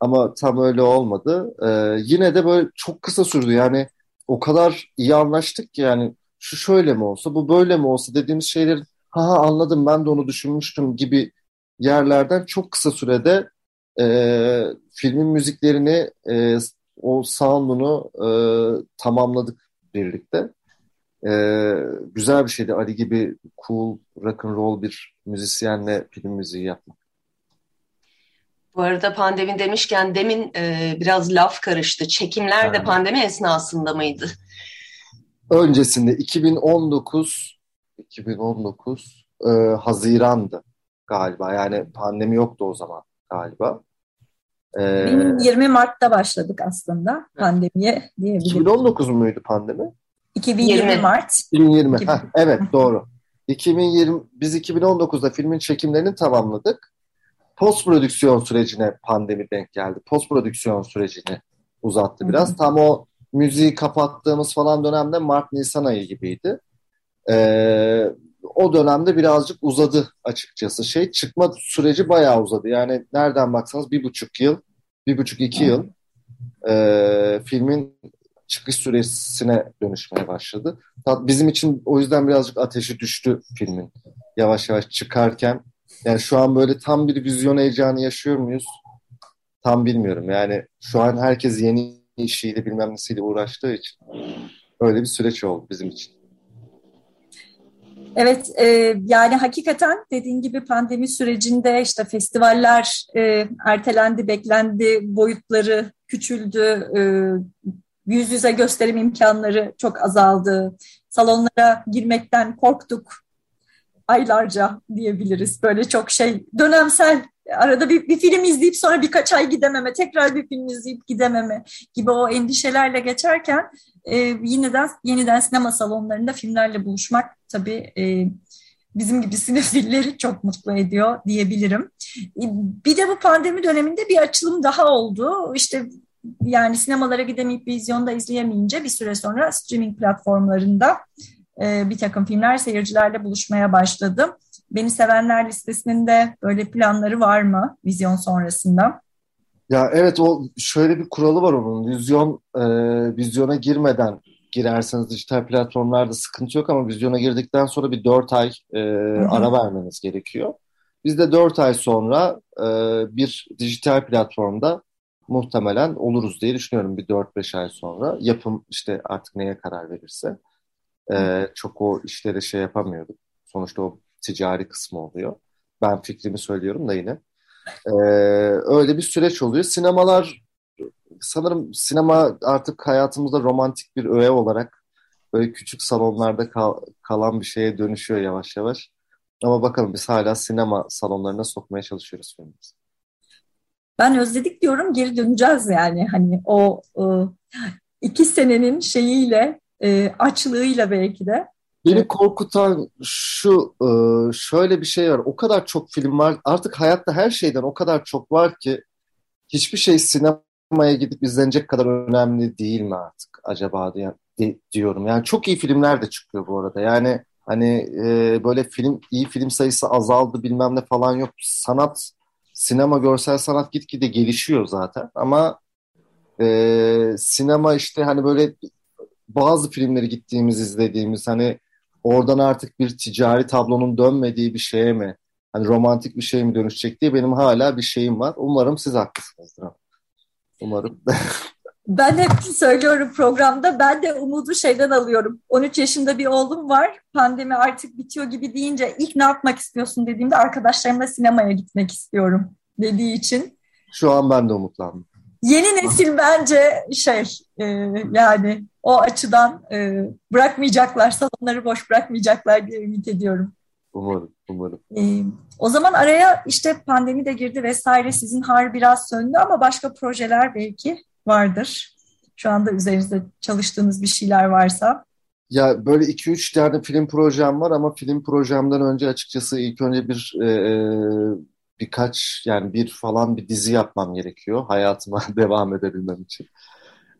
Ama tam öyle olmadı. Ee, yine de böyle çok kısa sürdü. Yani o kadar iyi anlaştık ki yani şu şöyle mi olsa, bu böyle mi olsa dediğimiz şeyler ha, ha anladım ben de onu düşünmüştüm gibi yerlerden çok kısa sürede e, filmin müziklerini e, o sound'unu e, tamamladık birlikte. E, güzel bir şeydi Ali gibi cool rock and roll bir müzisyenle film müziği yapmak. Bu arada pandemi demişken demin e, biraz laf karıştı. Çekimler de pandemi esnasında mıydı? Öncesinde 2019 2019 e, Haziran'dı galiba. Yani pandemi yoktu o zaman galiba. Ee, 20 Mart'ta başladık aslında pandemiye diyebilirim. 2019 muydu pandemi? 2020 Mart. 2020. 2020. Heh, evet doğru. 2020 biz 2019'da filmin çekimlerini tamamladık. Post prodüksiyon sürecine pandemi denk geldi. Post prodüksiyon sürecini uzattı biraz. Hı hı. Tam o müziği kapattığımız falan dönemde Mart Nisan ayı gibiydi. Ee, o dönemde birazcık uzadı açıkçası şey. Çıkma süreci bayağı uzadı. Yani nereden baksanız bir buçuk yıl, bir buçuk iki yıl e, filmin çıkış süresine dönüşmeye başladı. Bizim için o yüzden birazcık ateşi düştü filmin. Yavaş yavaş çıkarken. Yani şu an böyle tam bir vizyon heyecanı yaşıyor muyuz? Tam bilmiyorum. Yani şu an herkes yeni işiyle bilmem nesiyle uğraştığı için öyle bir süreç oldu bizim için. Evet, e, yani hakikaten dediğin gibi pandemi sürecinde işte festivaller e, ertelendi, beklendi, boyutları küçüldü, e, yüz yüze gösterim imkanları çok azaldı. Salonlara girmekten korktuk aylarca diyebiliriz. Böyle çok şey dönemsel arada bir, bir film izleyip sonra birkaç ay gidememe, tekrar bir film izleyip gidememe gibi o endişelerle geçerken e, yeniden yeniden sinema salonlarında filmlerle buluşmak tabii e, bizim gibi sinefilleri çok mutlu ediyor diyebilirim. E, bir de bu pandemi döneminde bir açılım daha oldu. İşte yani sinemalara gidemeyip vizyonda izleyemeyince bir süre sonra streaming platformlarında e, bir takım filmler seyircilerle buluşmaya başladı. Beni sevenler listesinin de böyle planları var mı vizyon sonrasında? Ya evet o şöyle bir kuralı var onun. Vizyon e, vizyona girmeden girerseniz dijital platformlarda sıkıntı yok ama vizyona girdikten sonra bir dört ay e, ara vermeniz gerekiyor. Biz de dört ay sonra e, bir dijital platformda muhtemelen oluruz diye düşünüyorum bir dört beş ay sonra. Yapım işte artık neye karar verirse. E, çok o işleri şey yapamıyorduk Sonuçta o ticari kısmı oluyor. Ben fikrimi söylüyorum da yine. Ee, öyle bir süreç oluyor. Sinemalar sanırım sinema artık hayatımızda romantik bir öğe olarak böyle küçük salonlarda kal kalan bir şeye dönüşüyor yavaş yavaş. Ama bakalım biz hala sinema salonlarına sokmaya çalışıyoruz filmimizi. Ben özledik diyorum geri döneceğiz yani hani o, o iki senenin şeyiyle e, açlığıyla belki de. Beni korkutan şu e, şöyle bir şey var. O kadar çok film var artık hayatta her şeyden o kadar çok var ki hiçbir şey sinemaya gidip izlenecek kadar önemli değil mi artık acaba diye, diyorum. Yani çok iyi filmler de çıkıyor bu arada. Yani hani e, böyle film iyi film sayısı azaldı bilmem ne falan yok. Sanat sinema görsel sanat gitgide gelişiyor zaten. Ama e, sinema işte hani böyle bazı filmleri gittiğimiz izlediğimiz hani oradan artık bir ticari tablonun dönmediği bir şeye mi hani romantik bir şey mi dönüşecek diye benim hala bir şeyim var. Umarım siz haklısınızdır. Umarım. Ben hep söylüyorum programda ben de umudu şeyden alıyorum. 13 yaşında bir oğlum var. Pandemi artık bitiyor gibi deyince ilk ne yapmak istiyorsun dediğimde arkadaşlarımla sinemaya gitmek istiyorum dediği için. Şu an ben de umutlandım. Yeni nesil bence şey e, yani o açıdan e, bırakmayacaklar, salonları boş bırakmayacaklar diye ümit ediyorum. Umarım, umarım. E, o zaman araya işte pandemi de girdi vesaire sizin har biraz söndü ama başka projeler belki vardır. Şu anda üzerinizde çalıştığınız bir şeyler varsa. Ya böyle 2-3 tane film projem var ama film projemden önce açıkçası ilk önce bir e, e, birkaç yani bir falan bir dizi yapmam gerekiyor hayatıma devam edebilmem için.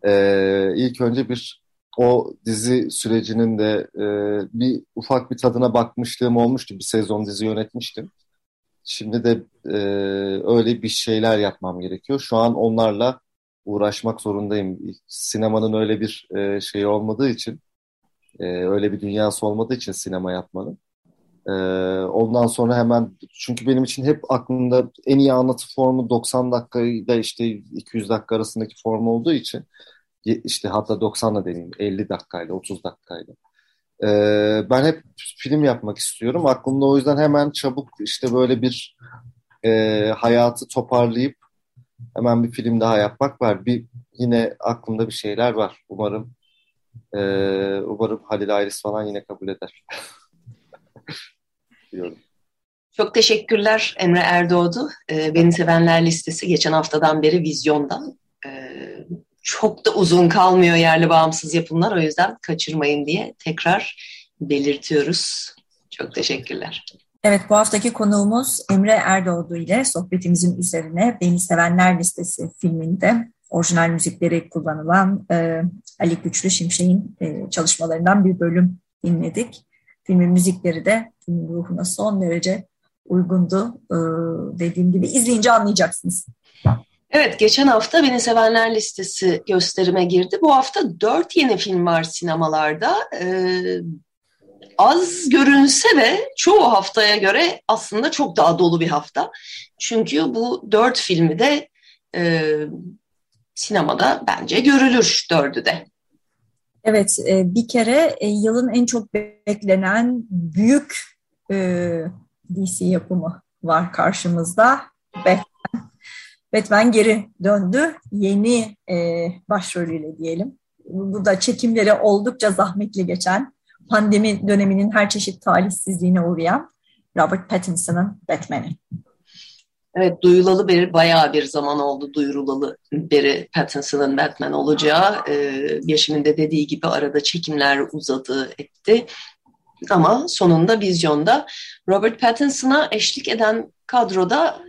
E, ilk önce bir o dizi sürecinin de e, bir ufak bir tadına bakmışlığım olmuştu. Bir sezon dizi yönetmiştim. Şimdi de e, öyle bir şeyler yapmam gerekiyor. Şu an onlarla uğraşmak zorundayım. Sinemanın öyle bir e, şeyi olmadığı için, e, öyle bir dünyası olmadığı için sinema yapmanın. E, ondan sonra hemen, çünkü benim için hep aklımda en iyi anlatı formu 90 dakikayla işte 200 dakika arasındaki form olduğu için, işte hatta 90 da deneyim, 50 dakikayla, 30 dakikayla. Ee, ben hep film yapmak istiyorum. Aklımda o yüzden hemen çabuk işte böyle bir e, hayatı toparlayıp hemen bir film daha yapmak var. Bir yine aklımda bir şeyler var. Umarım e, umarım Halil Ayris falan yine kabul eder. diyorum. Çok teşekkürler Emre Erdoğdu. E, Beni Sevenler listesi geçen haftadan beri vizyondan. E, çok da uzun kalmıyor yerli bağımsız yapımlar. O yüzden kaçırmayın diye tekrar belirtiyoruz. Çok teşekkürler. Evet bu haftaki konuğumuz Emre Erdoğdu ile sohbetimizin üzerine Beni Sevenler Listesi filminde orijinal müzikleri kullanılan e, Ali Güçlü Şimşek'in e, çalışmalarından bir bölüm dinledik. Filmin müzikleri de filmin ruhuna son derece uygundu. E, dediğim gibi izleyince anlayacaksınız. Evet, geçen hafta Beni Sevenler listesi gösterime girdi. Bu hafta dört yeni film var sinemalarda. Ee, az görünse de çoğu haftaya göre aslında çok daha dolu bir hafta. Çünkü bu dört filmi de e, sinemada bence görülür dördü de. Evet, e, bir kere e, yılın en çok beklenen büyük e, DC yapımı var karşımızda. Batman. Batman geri döndü. Yeni başrolüyle diyelim. Bu da çekimleri oldukça zahmetli geçen pandemi döneminin her çeşit talihsizliğine uğrayan Robert Pattinson'ın Batman'i. Evet duyulalı beri bayağı bir zaman oldu duyurulalı beri Pattinson'ın Batman olacağı. Ee, Yaşım'ın de dediği gibi arada çekimler uzadı etti. Ama sonunda vizyonda Robert Pattinson'a eşlik eden kadroda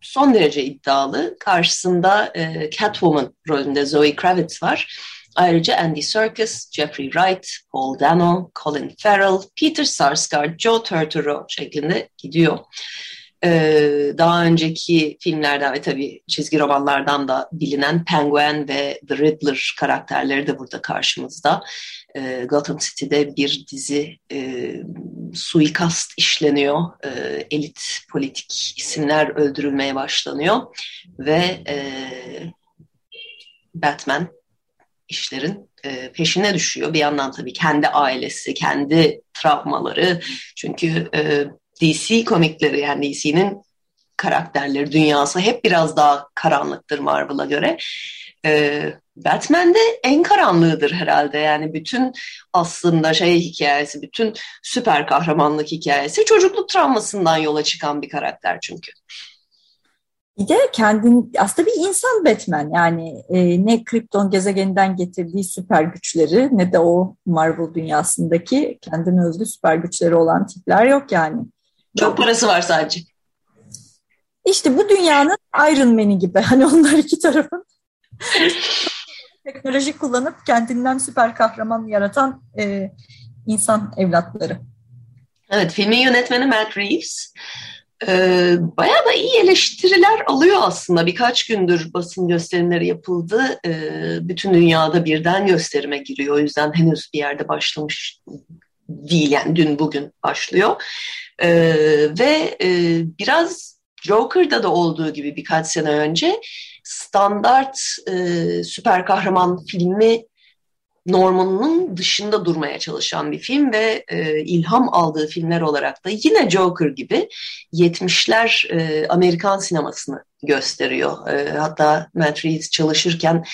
son derece iddialı. Karşısında e, Catwoman rolünde Zoe Kravitz var. Ayrıca Andy Serkis, Jeffrey Wright, Paul Dano, Colin Farrell, Peter Sarsgaard, Joe Turturro şeklinde gidiyor. Ee, daha önceki filmlerden ve tabii çizgi romanlardan da bilinen Penguin ve The Riddler karakterleri de burada karşımızda. Ee, Gotham City'de bir dizi e, suikast işleniyor. E, elit politik isimler öldürülmeye başlanıyor ve e, Batman işlerin e, peşine düşüyor. Bir yandan tabii kendi ailesi, kendi travmaları. Çünkü e, DC komikleri yani DC'nin karakterleri, dünyası hep biraz daha karanlıktır Marvel'a göre. E, Batman de en karanlığıdır herhalde. Yani bütün aslında şey hikayesi, bütün süper kahramanlık hikayesi çocukluk travmasından yola çıkan bir karakter çünkü. Bir de kendin aslında bir insan Batman yani e, ne Krypton gezegeninden getirdiği süper güçleri ne de o Marvel dünyasındaki kendine özgü süper güçleri olan tipler yok yani. Çok parası var sadece. İşte bu dünyanın Iron Man'i gibi hani onlar iki tarafın teknoloji kullanıp kendinden süper kahraman yaratan e, insan evlatları. Evet filmin yönetmeni Matt Reeves e, bayağı da iyi eleştiriler alıyor aslında. Birkaç gündür basın gösterimleri yapıldı. E, bütün dünyada birden gösterime giriyor. O yüzden henüz bir yerde başlamış değil. Yani dün bugün başlıyor. E, ve e, biraz Joker'da da olduğu gibi birkaç sene önce standart e, süper kahraman filmi normunun dışında durmaya çalışan bir film ve e, ilham aldığı filmler olarak da yine Joker gibi 70'ler e, Amerikan sinemasını gösteriyor. E, hatta Matt Reeves çalışırken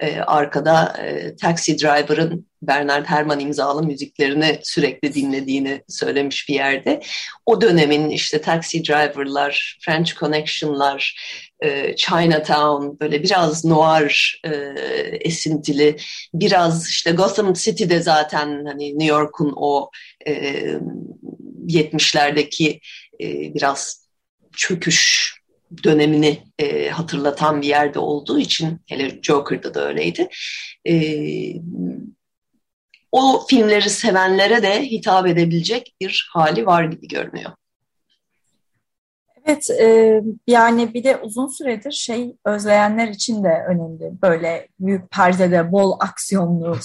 e, arkada e, Taxi Driver'ın Bernard Herrmann imzalı müziklerini sürekli dinlediğini söylemiş bir yerde. O dönemin işte Taxi Driver'lar, French Connection'lar, e, Chinatown böyle biraz noir e, esintili, biraz işte Gotham City'de zaten hani New York'un o e, 70'lerdeki e, biraz çöküş dönemini e, hatırlatan bir yerde olduğu için hele Joker'da da öyleydi. E, o filmleri sevenlere de hitap edebilecek bir hali var gibi görünüyor. Evet, e, yani bir de uzun süredir şey özleyenler için de önemli. Böyle büyük perdede bol aksiyonlu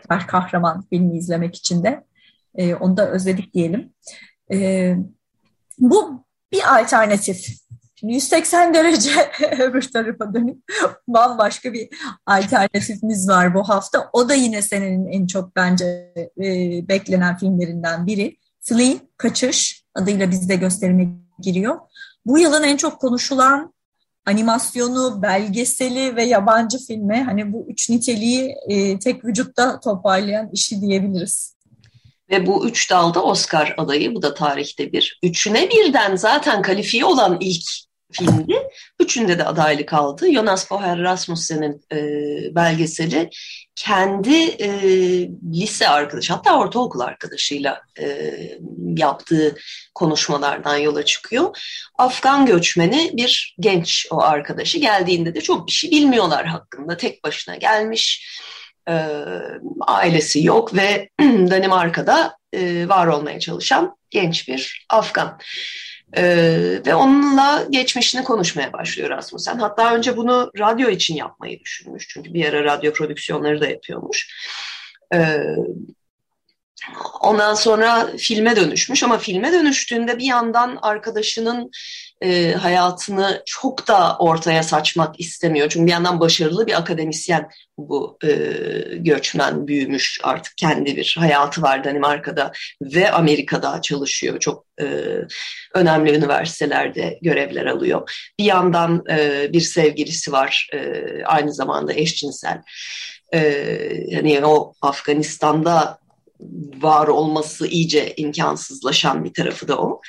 süper kahraman filmi izlemek için de e, onu da özledik diyelim. E, bu bir alternatif. Şimdi 180 derece öbür tarafa dönüp bambaşka bir alternatifimiz var bu hafta. O da yine senenin en çok bence e, beklenen filmlerinden biri. Flee, Kaçış adıyla bizde gösterime giriyor. Bu yılın en çok konuşulan animasyonu, belgeseli ve yabancı filmi hani bu üç niteliği e, tek vücutta toparlayan işi diyebiliriz. Ve bu üç dalda Oscar adayı, bu da tarihte bir. Üçüne birden zaten kalifiye olan ilk filmdi. Üçünde de adaylık aldı. Jonas Boher Rasmussen'in e, belgeseli kendi e, lise arkadaşı hatta ortaokul arkadaşıyla e, yaptığı konuşmalardan yola çıkıyor. Afgan göçmeni bir genç o arkadaşı geldiğinde de çok bir şey bilmiyorlar hakkında. Tek başına gelmiş, e, ailesi yok ve Danimarka'da e, var olmaya çalışan genç bir Afgan. Ee, ve onunla geçmişini konuşmaya başlıyor Rasmussen. Hatta önce bunu radyo için yapmayı düşünmüş. Çünkü bir ara radyo prodüksiyonları da yapıyormuş. Ee, ondan sonra filme dönüşmüş ama filme dönüştüğünde bir yandan arkadaşının e, hayatını çok da ortaya saçmak istemiyor. Çünkü bir yandan başarılı bir akademisyen bu e, göçmen büyümüş artık kendi bir hayatı var Danimarka'da ve Amerika'da çalışıyor. Çok e, önemli üniversitelerde görevler alıyor. Bir yandan e, bir sevgilisi var e, aynı zamanda eşcinsel. E, yani o Afganistan'da var olması iyice imkansızlaşan bir tarafı da o.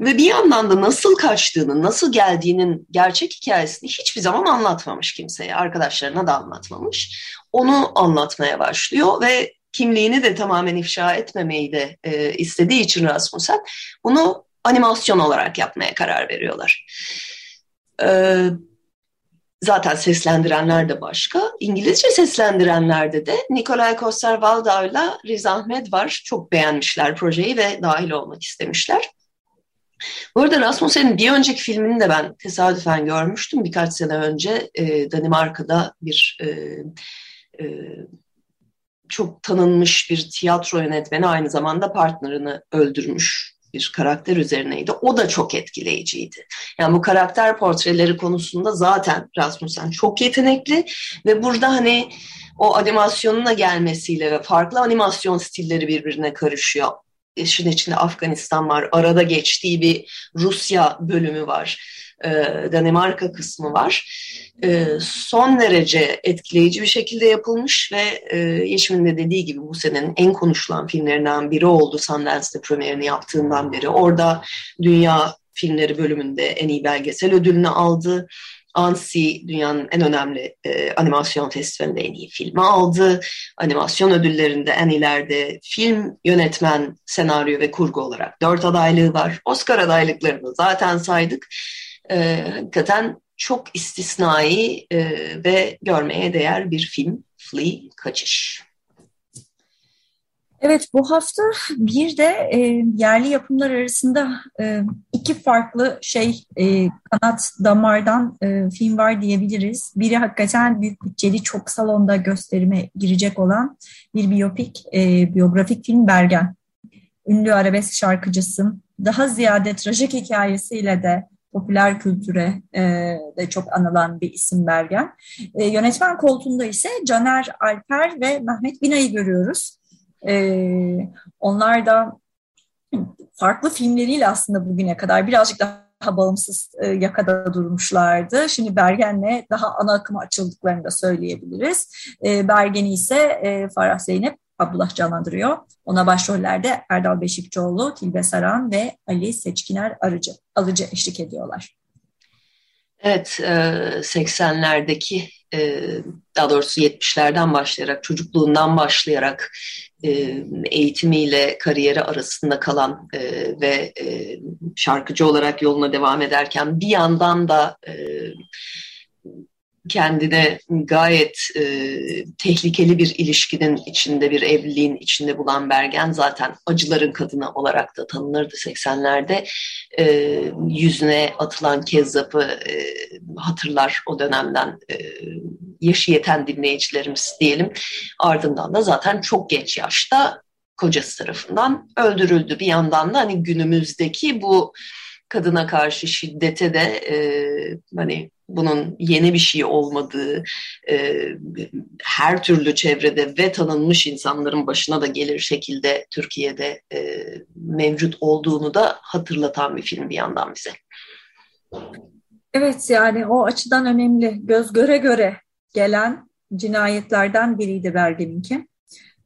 Ve bir yandan da nasıl kaçtığını, nasıl geldiğinin gerçek hikayesini hiçbir zaman anlatmamış kimseye, arkadaşlarına da anlatmamış. Onu anlatmaya başlıyor ve kimliğini de tamamen ifşa etmemeyi de e, istediği için Rasmussen bunu animasyon olarak yapmaya karar veriyorlar. E, zaten seslendirenler de başka. İngilizce seslendirenlerde de Nikolay Coster-Waldau ile Riz Ahmed var. Çok beğenmişler projeyi ve dahil olmak istemişler. Bu arada Rasmussen'in bir önceki filmini de ben tesadüfen görmüştüm birkaç sene önce. E, Danimarka'da bir e, e, çok tanınmış bir tiyatro yönetmeni aynı zamanda partnerini öldürmüş bir karakter üzerineydi. O da çok etkileyiciydi. Yani bu karakter portreleri konusunda zaten Rasmussen çok yetenekli ve burada hani o animasyonuna gelmesiyle ve farklı animasyon stilleri birbirine karışıyor. İşin içinde Afganistan var, arada geçtiği bir Rusya bölümü var, e, Danimarka kısmı var. E, son derece etkileyici bir şekilde yapılmış ve e, Yeşim'in de dediği gibi bu senenin en konuşulan filmlerinden biri oldu Sundance'de premierini yaptığından beri. Orada dünya filmleri bölümünde en iyi belgesel ödülünü aldı. ANSI dünyanın en önemli e, animasyon festivalinde en iyi filmi aldı. Animasyon ödüllerinde en ileride film, yönetmen, senaryo ve kurgu olarak dört adaylığı var. Oscar adaylıklarını zaten saydık. E, hakikaten çok istisnai e, ve görmeye değer bir film. Flea Kaçış. Evet bu hafta bir de e, yerli yapımlar arasında e, iki farklı şey e, kanat damardan e, film var diyebiliriz. Biri hakikaten büyük bütçeli çok salonda gösterime girecek olan bir biyopik, e, biyografik film Bergen. Ünlü arabesk şarkıcısı daha ziyade trajik hikayesiyle de popüler kültüre e, de çok anılan bir isim Bergen. E, yönetmen koltuğunda ise Caner Alper ve Mehmet Bina'yı görüyoruz. E, onlar da farklı filmleriyle aslında bugüne kadar birazcık daha bağımsız e, yakada durmuşlardı. Şimdi Bergen'le daha ana akıma açıldıklarını da söyleyebiliriz. E, Bergen'i ise e, Farah Zeynep Abdullah canlandırıyor. Ona başrollerde Erdal Beşikçioğlu, Tilbe Saran ve Ali Seçkiner Arıcı, Alıcı eşlik ediyorlar. Evet, 80'lerdeki e, daha doğrusu 70'lerden başlayarak, çocukluğundan başlayarak e, eğitimiyle kariyeri arasında kalan e, ve şarkıcı olarak yoluna devam ederken bir yandan da kendine gayet e, tehlikeli bir ilişkinin içinde, bir evliliğin içinde bulan Bergen zaten acıların kadını olarak da tanınırdı 80'lerde. E, yüzüne atılan kezzapı e, hatırlar o dönemden e, yaşı yeten dinleyicilerimiz diyelim. Ardından da zaten çok geç yaşta kocası tarafından öldürüldü. Bir yandan da hani günümüzdeki bu kadına karşı şiddete de e, hani bunun yeni bir şey olmadığı, e, her türlü çevrede ve tanınmış insanların başına da gelir şekilde Türkiye'de e, mevcut olduğunu da hatırlatan bir film bir yandan bize. Evet yani o açıdan önemli. Göz göre göre gelen cinayetlerden biriydi Bergen'inki.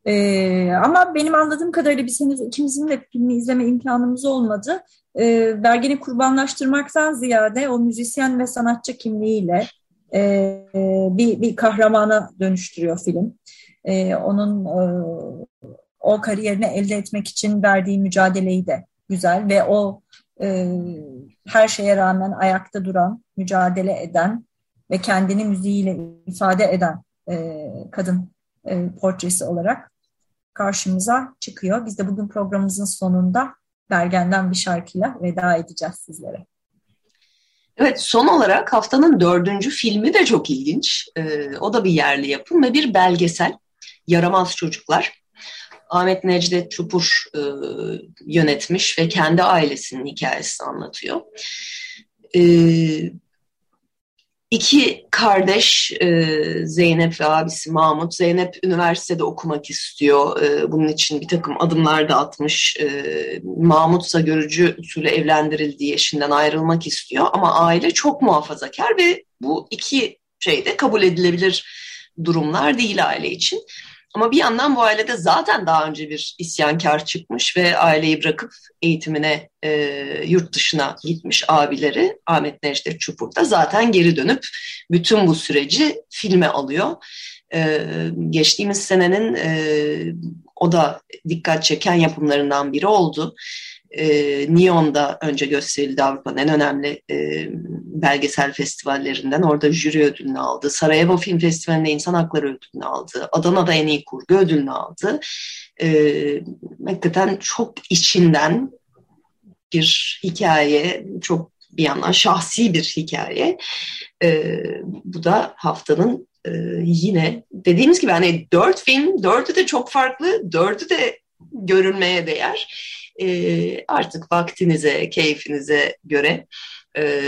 Ee, ama benim anladığım kadarıyla biz henüz ikimizin de filmi izleme imkanımız olmadı e, Bergen'i kurbanlaştırmaktan ziyade o müzisyen ve sanatçı kimliğiyle e, bir, bir kahramana dönüştürüyor film. E, onun e, o kariyerini elde etmek için verdiği mücadeleyi de güzel ve o e, her şeye rağmen ayakta duran, mücadele eden ve kendini müziğiyle ifade eden e, kadın e, portresi olarak karşımıza çıkıyor. Biz de bugün programımızın sonunda Bergen'den bir şarkıyla veda edeceğiz sizlere. Evet son olarak haftanın dördüncü filmi de çok ilginç. Ee, o da bir yerli yapım ve bir belgesel. Yaramaz Çocuklar. Ahmet Necdet Çupur e, yönetmiş ve kendi ailesinin hikayesini anlatıyor. E, İki kardeş e, Zeynep ve abisi Mahmut. Zeynep üniversitede okumak istiyor. E, bunun için bir takım adımlar da atmış. E, Mahmut ise görücü usulü evlendirildiği eşinden ayrılmak istiyor. Ama aile çok muhafazakar ve bu iki şey de kabul edilebilir durumlar değil aile için. Ama bir yandan bu ailede zaten daha önce bir isyankar çıkmış ve aileyi bırakıp eğitimine e, yurt dışına gitmiş abileri Ahmet Necdet Çupur da zaten geri dönüp bütün bu süreci filme alıyor. E, geçtiğimiz senenin e, o da dikkat çeken yapımlarından biri oldu e, Neon'da önce gösterildi Avrupa'nın en önemli e, belgesel festivallerinden. Orada jüri ödülünü aldı. Sarajevo Film Festivali'nde insan hakları ödülünü aldı. Adana'da en iyi kurgu ödülünü aldı. E, hakikaten çok içinden bir hikaye, çok bir yandan şahsi bir hikaye. E, bu da haftanın e, yine dediğimiz gibi hani dört film, dördü de çok farklı, dördü de görülmeye değer e, artık vaktinize, keyfinize göre e,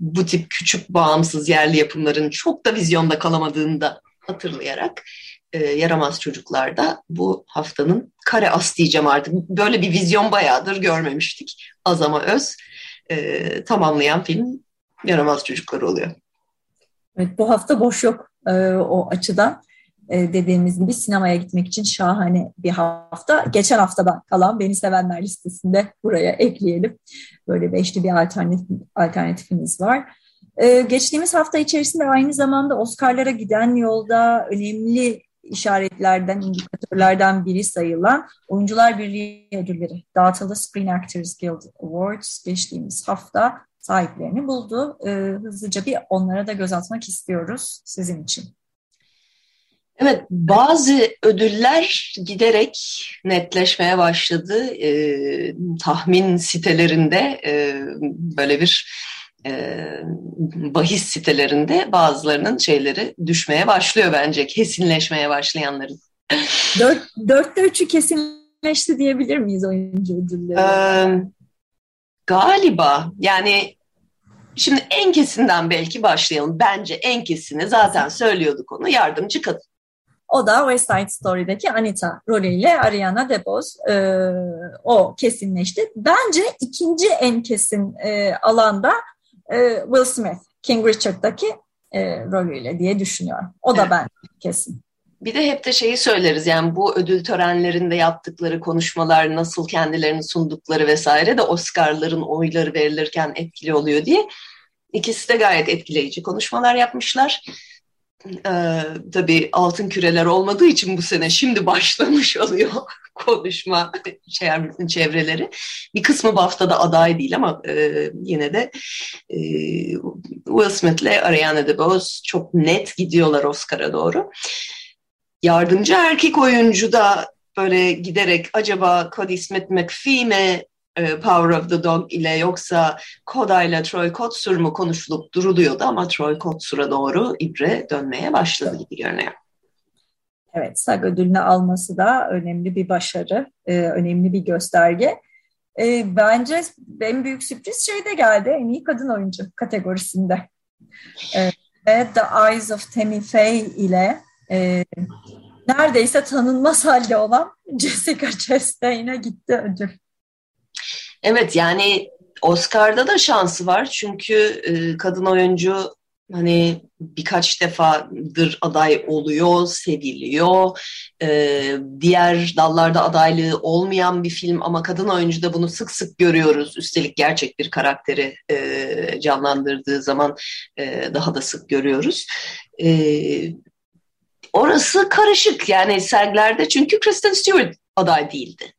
bu tip küçük bağımsız yerli yapımların çok da vizyonda kalamadığını da hatırlayarak e, yaramaz çocuklarda bu haftanın kare as diyeceğim artık. Böyle bir vizyon bayağıdır görmemiştik. Az ama öz e, tamamlayan film yaramaz çocuklar oluyor. Evet, bu hafta boş yok e, o açıdan. E, dediğimiz gibi sinemaya gitmek için şahane bir hafta. Geçen haftadan kalan Beni Sevenler listesinde buraya ekleyelim. Böyle beşli bir alternatif, alternatifimiz var. E, geçtiğimiz hafta içerisinde aynı zamanda Oscar'lara giden yolda önemli işaretlerden, indikatörlerden biri sayılan Oyuncular Birliği ödülleri dağıtıldı. Screen Actors Guild Awards geçtiğimiz hafta sahiplerini buldu. Ee, hızlıca bir onlara da göz atmak istiyoruz sizin için. Evet, bazı ödüller giderek netleşmeye başladı. Ee, tahmin sitelerinde e, böyle bir e, bahis sitelerinde bazılarının şeyleri düşmeye başlıyor bence. Kesinleşmeye başlayanların. Dört, dörtte üçü kesinleşti diyebilir miyiz oyuncu ödülleri? Ee, galiba yani şimdi en kesinden belki başlayalım. Bence en kesini zaten söylüyorduk onu yardımcı kadın. O da West Side Story'deki Anita rolüyle Ariana DeBose. E, o kesinleşti. Bence ikinci en kesin e, alanda e, Will Smith, King Richard'daki e, rolüyle diye düşünüyorum. O da evet. ben kesin. Bir de hep de şeyi söyleriz yani bu ödül törenlerinde yaptıkları konuşmalar nasıl kendilerini sundukları vesaire de Oscar'ların oyları verilirken etkili oluyor diye. İkisi de gayet etkileyici konuşmalar yapmışlar. Ee, tabii altın küreler olmadığı için bu sene şimdi başlamış oluyor konuşma şey, çevreleri. Bir kısmı BAFTA'da aday değil ama e, yine de e, Will Smith'le Ariana DeBose çok net gidiyorlar Oscar'a doğru. Yardımcı erkek oyuncu da böyle giderek acaba Cody Smith McPhee mi e, Power of the Dog ile yoksa Koda ile Troy Kotsur mu konuşulup duruluyordu ama Troy Kotsur'a doğru ibre dönmeye başladı gibi görünüyor. Evet, SAG ödülünü alması da önemli bir başarı, e, önemli bir gösterge. E, bence en büyük sürpriz şey de geldi, en iyi kadın oyuncu kategorisinde. E, ve The Eyes of Tammy Faye ile e, neredeyse tanınmaz halde olan Jessica Chastain'e gitti ödül. Evet yani Oscar'da da şansı var çünkü e, kadın oyuncu hani birkaç defadır aday oluyor, seviliyor. Ee, diğer dallarda adaylığı olmayan bir film ama kadın oyuncu da bunu sık sık görüyoruz. Üstelik gerçek bir karakteri e, canlandırdığı zaman e, daha da sık görüyoruz. E, orası karışık yani sergilerde çünkü Kristen Stewart aday değildi.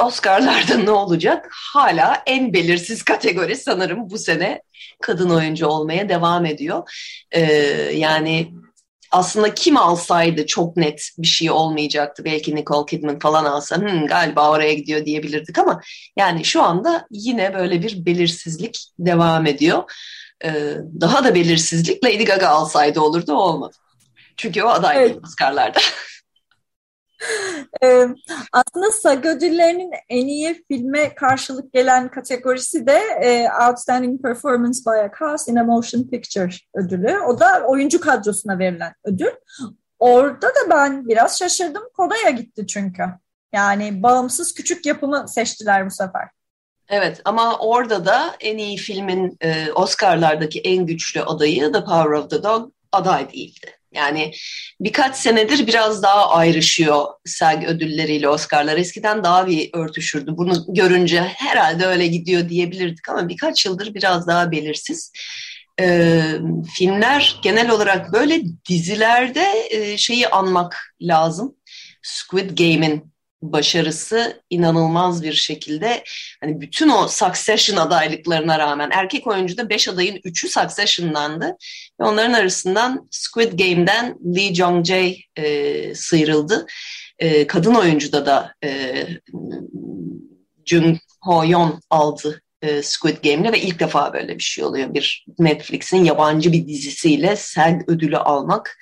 Oscar'larda ne olacak? Hala en belirsiz kategori sanırım bu sene kadın oyuncu olmaya devam ediyor. Ee, yani aslında kim alsaydı çok net bir şey olmayacaktı. Belki Nicole Kidman falan alsa hmm, galiba oraya gidiyor diyebilirdik ama yani şu anda yine böyle bir belirsizlik devam ediyor. Ee, daha da belirsizlik Lady Gaga alsaydı olurdu olmadı. Çünkü o aday evet. Oscar'larda. aslında SAG ödüllerinin en iyi filme karşılık gelen kategorisi de Outstanding Performance by a Cast in a Motion Picture ödülü. O da oyuncu kadrosuna verilen ödül. Orada da ben biraz şaşırdım. Koda'ya gitti çünkü. Yani bağımsız küçük yapımı seçtiler bu sefer. Evet ama orada da en iyi filmin Oscar'lardaki en güçlü adayı The Power of the Dog aday değildi. Yani birkaç senedir biraz daha ayrışıyor SAG ödülleriyle Oscar'lar. Eskiden daha bir örtüşürdü. Bunu görünce herhalde öyle gidiyor diyebilirdik ama birkaç yıldır biraz daha belirsiz. Ee, filmler genel olarak böyle dizilerde e, şeyi anmak lazım. Squid Game'in başarısı inanılmaz bir şekilde hani bütün o Succession adaylıklarına rağmen erkek oyuncuda 5 adayın 3'ü Succession'dandı. Ve onların arasından Squid Game'den Lee Jong-jae e, sıyrıldı. E, kadın oyuncuda da e, Jung Ho-yeon aldı e, Squid Game'le ve ilk defa böyle bir şey oluyor. Bir Netflix'in yabancı bir dizisiyle SAG ödülü almak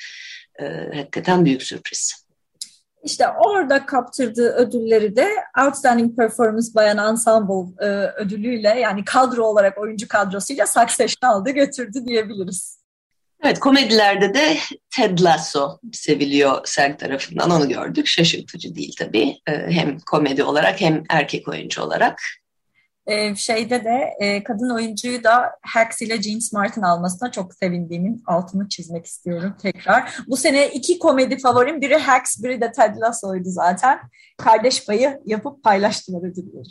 e, hakikaten büyük sürpriz. İşte orada kaptırdığı ödülleri de Outstanding Performance by an Ensemble e, ödülüyle yani kadro olarak oyuncu kadrosuyla Succession aldı götürdü diyebiliriz. Evet komedilerde de Ted Lasso seviliyor SERG tarafından onu gördük. Şaşırtıcı değil tabii. E, hem komedi olarak hem erkek oyuncu olarak. Ee, şeyde de e, kadın oyuncuyu da Hacks ile Jean Smart'ın almasına çok sevindiğimin altını çizmek istiyorum tekrar. Bu sene iki komedi favorim biri Hacks biri de Ted Lasso'ydu zaten. Kardeş payı yapıp paylaştılar ödülleri.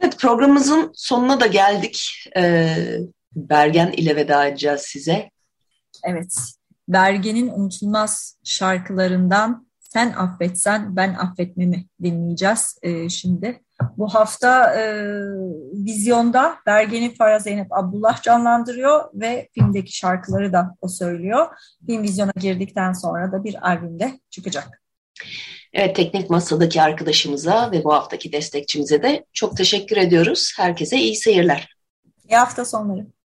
Evet programımızın sonuna da geldik. Ee, Bergen ile veda edeceğiz size. Evet. Bergen'in unutulmaz şarkılarından Sen Affetsen Ben Affetmemi dinleyeceğiz e, şimdi. Bu hafta e, vizyonda Bergen'i Farah Zeynep Abdullah canlandırıyor ve filmdeki şarkıları da o söylüyor. Film vizyona girdikten sonra da bir albümde çıkacak. Evet, Teknik Masa'daki arkadaşımıza ve bu haftaki destekçimize de çok teşekkür ediyoruz. Herkese iyi seyirler. İyi hafta sonları.